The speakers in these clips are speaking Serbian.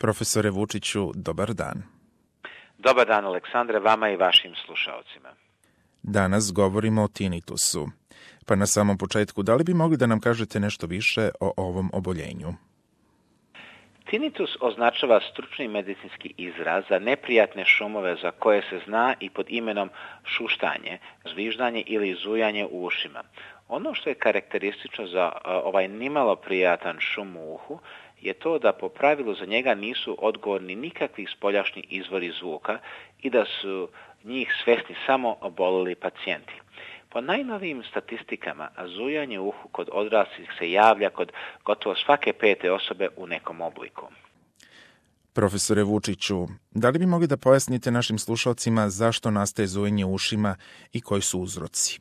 Profesore Vučiću, dobar dan. Dobar dan Aleksandre, vama i vašim slušalcima. Danas govorimo o tinitusu. Pa na samom početku, da li bi mogli da nam kažete nešto više o ovom oboljenju? Tinitus označava stručni medicinski izraz za neprijatne šumove za koje se zna i pod imenom šuštanje, zviždanje ili zujanje u ušima. Ono što je karakteristično za ovaj nimalo prijatan šum u uhu je to da po pravilu za njega nisu odgovorni nikakvi spoljašnji izvori zvuka i da su njih svesni samo obolili pacijenti. Po najnovijim statistikama, zujanje uhu kod odraslih se javlja kod gotovo svake pete osobe u nekom obliku. Profesore Vučiću, da li bi mogli da pojasnite našim slušalcima zašto nastaje zujenje ušima i koji su uzroci?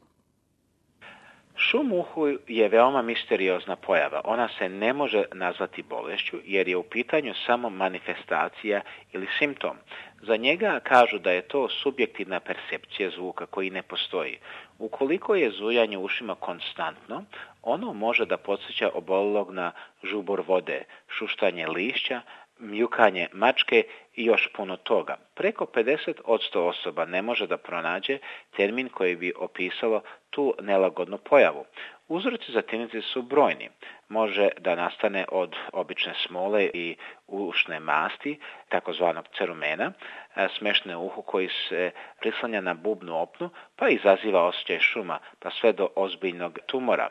Šum uhu je veoma misteriozna pojava. Ona se ne može nazvati bolešću jer je u pitanju samo manifestacija ili simptom. Za njega kažu da je to subjektivna percepcija zvuka koji ne postoji. Ukoliko je zujanje ušima konstantno, ono može da podsjeća obolog na žubor vode, šuštanje lišća, mjukanje mačke i još puno toga. Preko 50% osoba ne može da pronađe termin koji bi opisalo tu nelagodnu pojavu. Uzroci za tinnitus su brojni može da nastane od obične smole i ušne masti, takozvanog cerumena, e, smešne uhu koji se prislanja na bubnu opnu pa izaziva osjećaj šuma pa sve do ozbiljnog tumora.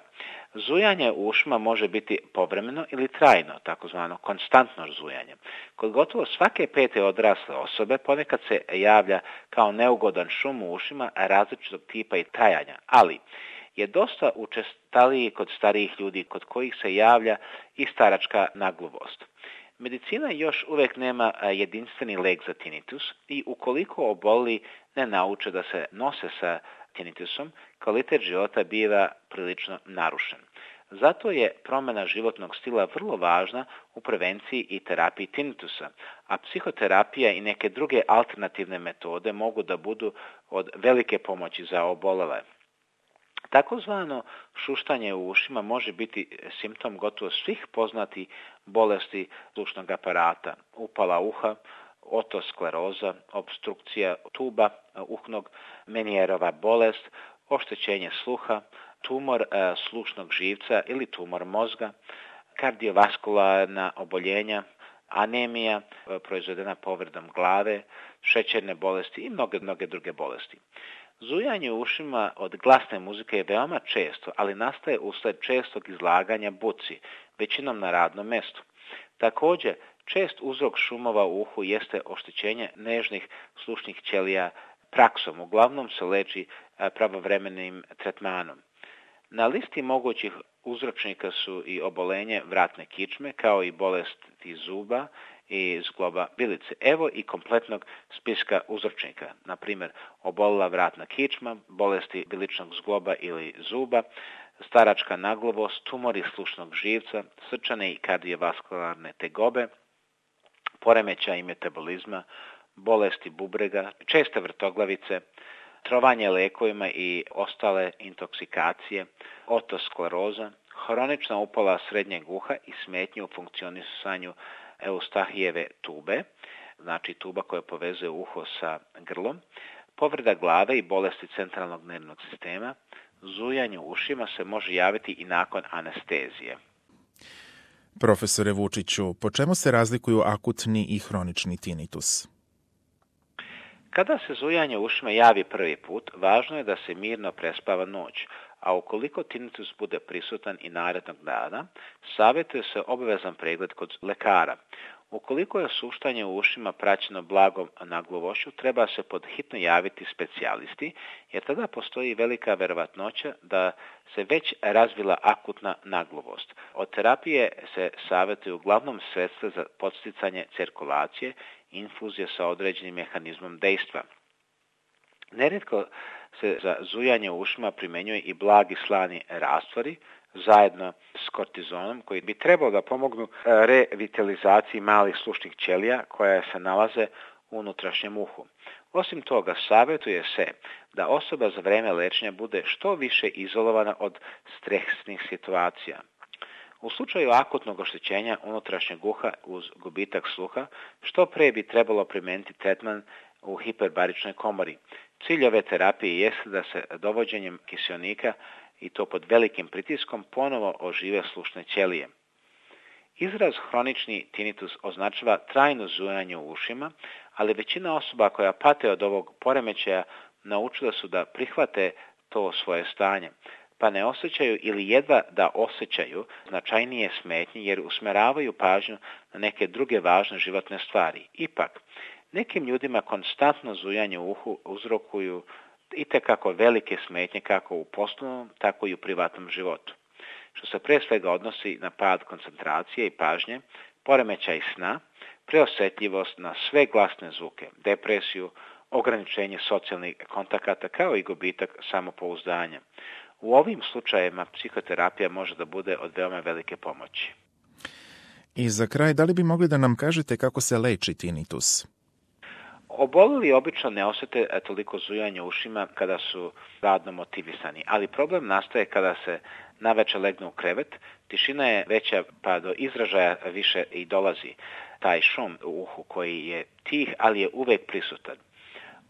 Zujanje ušima može biti povremeno ili trajno, takozvano konstantno zujanje. Kod gotovo svake pete odrasle osobe ponekad se javlja kao neugodan šum u ušima različitog tipa i trajanja, ali je dosta učestaliji kod starijih ljudi kod kojih se javlja i staračka nagluvost. Medicina još uvijek nema jedinstveni lek za tinnitus i ukoliko oboli ne nauče da se nose sa tinnitusom, kvalitet života biva prilično narušen. Zato je promjena životnog stila vrlo važna u prevenciji i terapiji tinnitusa, a psihoterapija i neke druge alternativne metode mogu da budu od velike pomoći za obolele. Takozvano šuštanje u ušima može biti simptom gotovo svih poznati bolesti slušnog aparata, upala uha, otoskleroza, obstrukcija tuba uhnog, menijerova bolest, oštećenje sluha, tumor e, slušnog živca ili tumor mozga, kardiovaskularna oboljenja, anemija e, proizvedena povredom glave, šećerne bolesti i mnoge, mnoge druge bolesti. Zujanje u ušima od glasne muzike je veoma često, ali nastaje usled čestog izlaganja buci, većinom na radnom mestu. Također, čest uzrok šumova u uhu jeste oštećenje nežnih slušnih ćelija praksom. Uglavnom se leči pravovremenim tretmanom. Na listi mogućih uzročnika su i obolenje vratne kičme, kao i bolesti zuba i zgloba bilice. Evo i kompletnog spiska uzročnika. Na primjer, obolila vratna kičma, bolesti biličnog zgloba ili zuba, staračka naglovost, tumori slušnog živca, srčane i kardiovaskularne tegobe, poremeća i metabolizma, bolesti bubrega, česte vrtoglavice, trovanje lekovima i ostale intoksikacije, otoskleroza, hronična upala srednjeg uha i smetnje u funkcionisanju eustahijeve tube, znači tuba koja povezuje uho sa grlom, povreda glave i bolesti centralnog nervnog sistema, zujanju ušima se može javiti i nakon anestezije. Profesore Vučiću, po čemu se razlikuju akutni i hronični tinitus? Kada se zujanje ušima javi prvi put, važno je da se mirno prespava noć, a ukoliko tinnitus bude prisutan i narednog dana, savjetuje se obavezan pregled kod lekara. Ukoliko je suštanje u ušima praćeno blagom naglovošću, treba se pod hitno javiti specijalisti, jer tada postoji velika verovatnoća da se već razvila akutna naglovost. Od terapije se savjetuju uglavnom sredstva za podsticanje cirkulacije infuzija sa određenim mehanizmom dejstva. Neretko se za zujanje u ušima primenjuje i blagi slani rastvori zajedno s kortizonom koji bi trebao da pomognu e, revitalizaciji malih slušnih ćelija koja se nalaze u unutrašnjem uhu. Osim toga, savjetuje se da osoba za vreme lečenja bude što više izolovana od stresnih situacija. U slučaju akutnog oštećenja unutrašnjeg uha uz gubitak sluha, što pre bi trebalo primijeniti tretman u hiperbaričnoj komori. Cilj ove terapije jeste da se dovođenjem kisionika i to pod velikim pritiskom ponovo ožive slušne ćelije. Izraz hronični tinnitus označava trajno zujanje u ušima, ali većina osoba koja pate od ovog poremećaja naučila su da prihvate to svoje stanje pa ne osjećaju ili jedva da osjećaju značajnije smetnje jer usmeravaju pažnju na neke druge važne životne stvari. Ipak, nekim ljudima konstantno zujanje u uhu uzrokuju itekako velike smetnje kako u poslovnom, tako i u privatnom životu. Što se prije svega odnosi na pad koncentracije i pažnje, poremećaj sna, preosjetljivost na sve glasne zvuke, depresiju, ograničenje socijalnih kontakata kao i gubitak samopouzdanja. U ovim slučajevima psihoterapija može da bude od veoma velike pomoći. I za kraj, da li bi mogli da nam kažete kako se leči tinnitus? Obolili obično ne osjete e, toliko zujanja ušima kada su radno motivisani, ali problem nastaje kada se naveče legnu u krevet, tišina je veća pa do izražaja više i dolazi taj šum u uhu koji je tih, ali je uvek prisutan.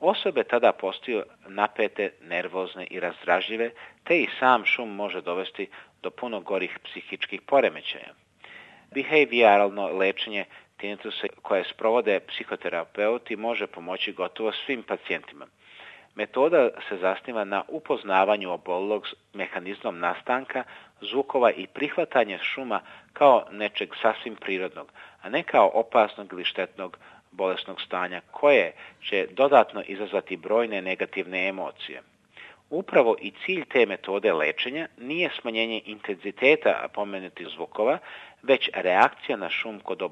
Osobe tada postaju napete, nervozne i razdražljive, te i sam šum može dovesti do puno gorih psihičkih poremećaja. Behavioralno lečenje tinnitusa koje sprovode psihoterapeuti može pomoći gotovo svim pacijentima. Metoda se zasniva na upoznavanju obolog s mehanizmom nastanka, zvukova i prihvatanje šuma kao nečeg sasvim prirodnog, a ne kao opasnog ili štetnog bolesnog stanja koje će dodatno izazvati brojne negativne emocije. Upravo i cilj te metode lečenja nije smanjenje intenziteta pomenutih zvukova, već reakcija na šum kod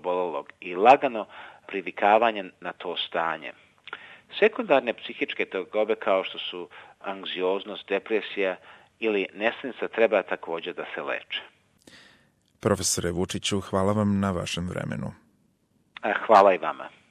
i lagano privikavanje na to stanje. Sekundarne psihičke tegobe kao što su anksioznost, depresija ili nesnica treba također da se leče. Profesore Vučiću, hvala vam na vašem vremenu. Hvala i vama.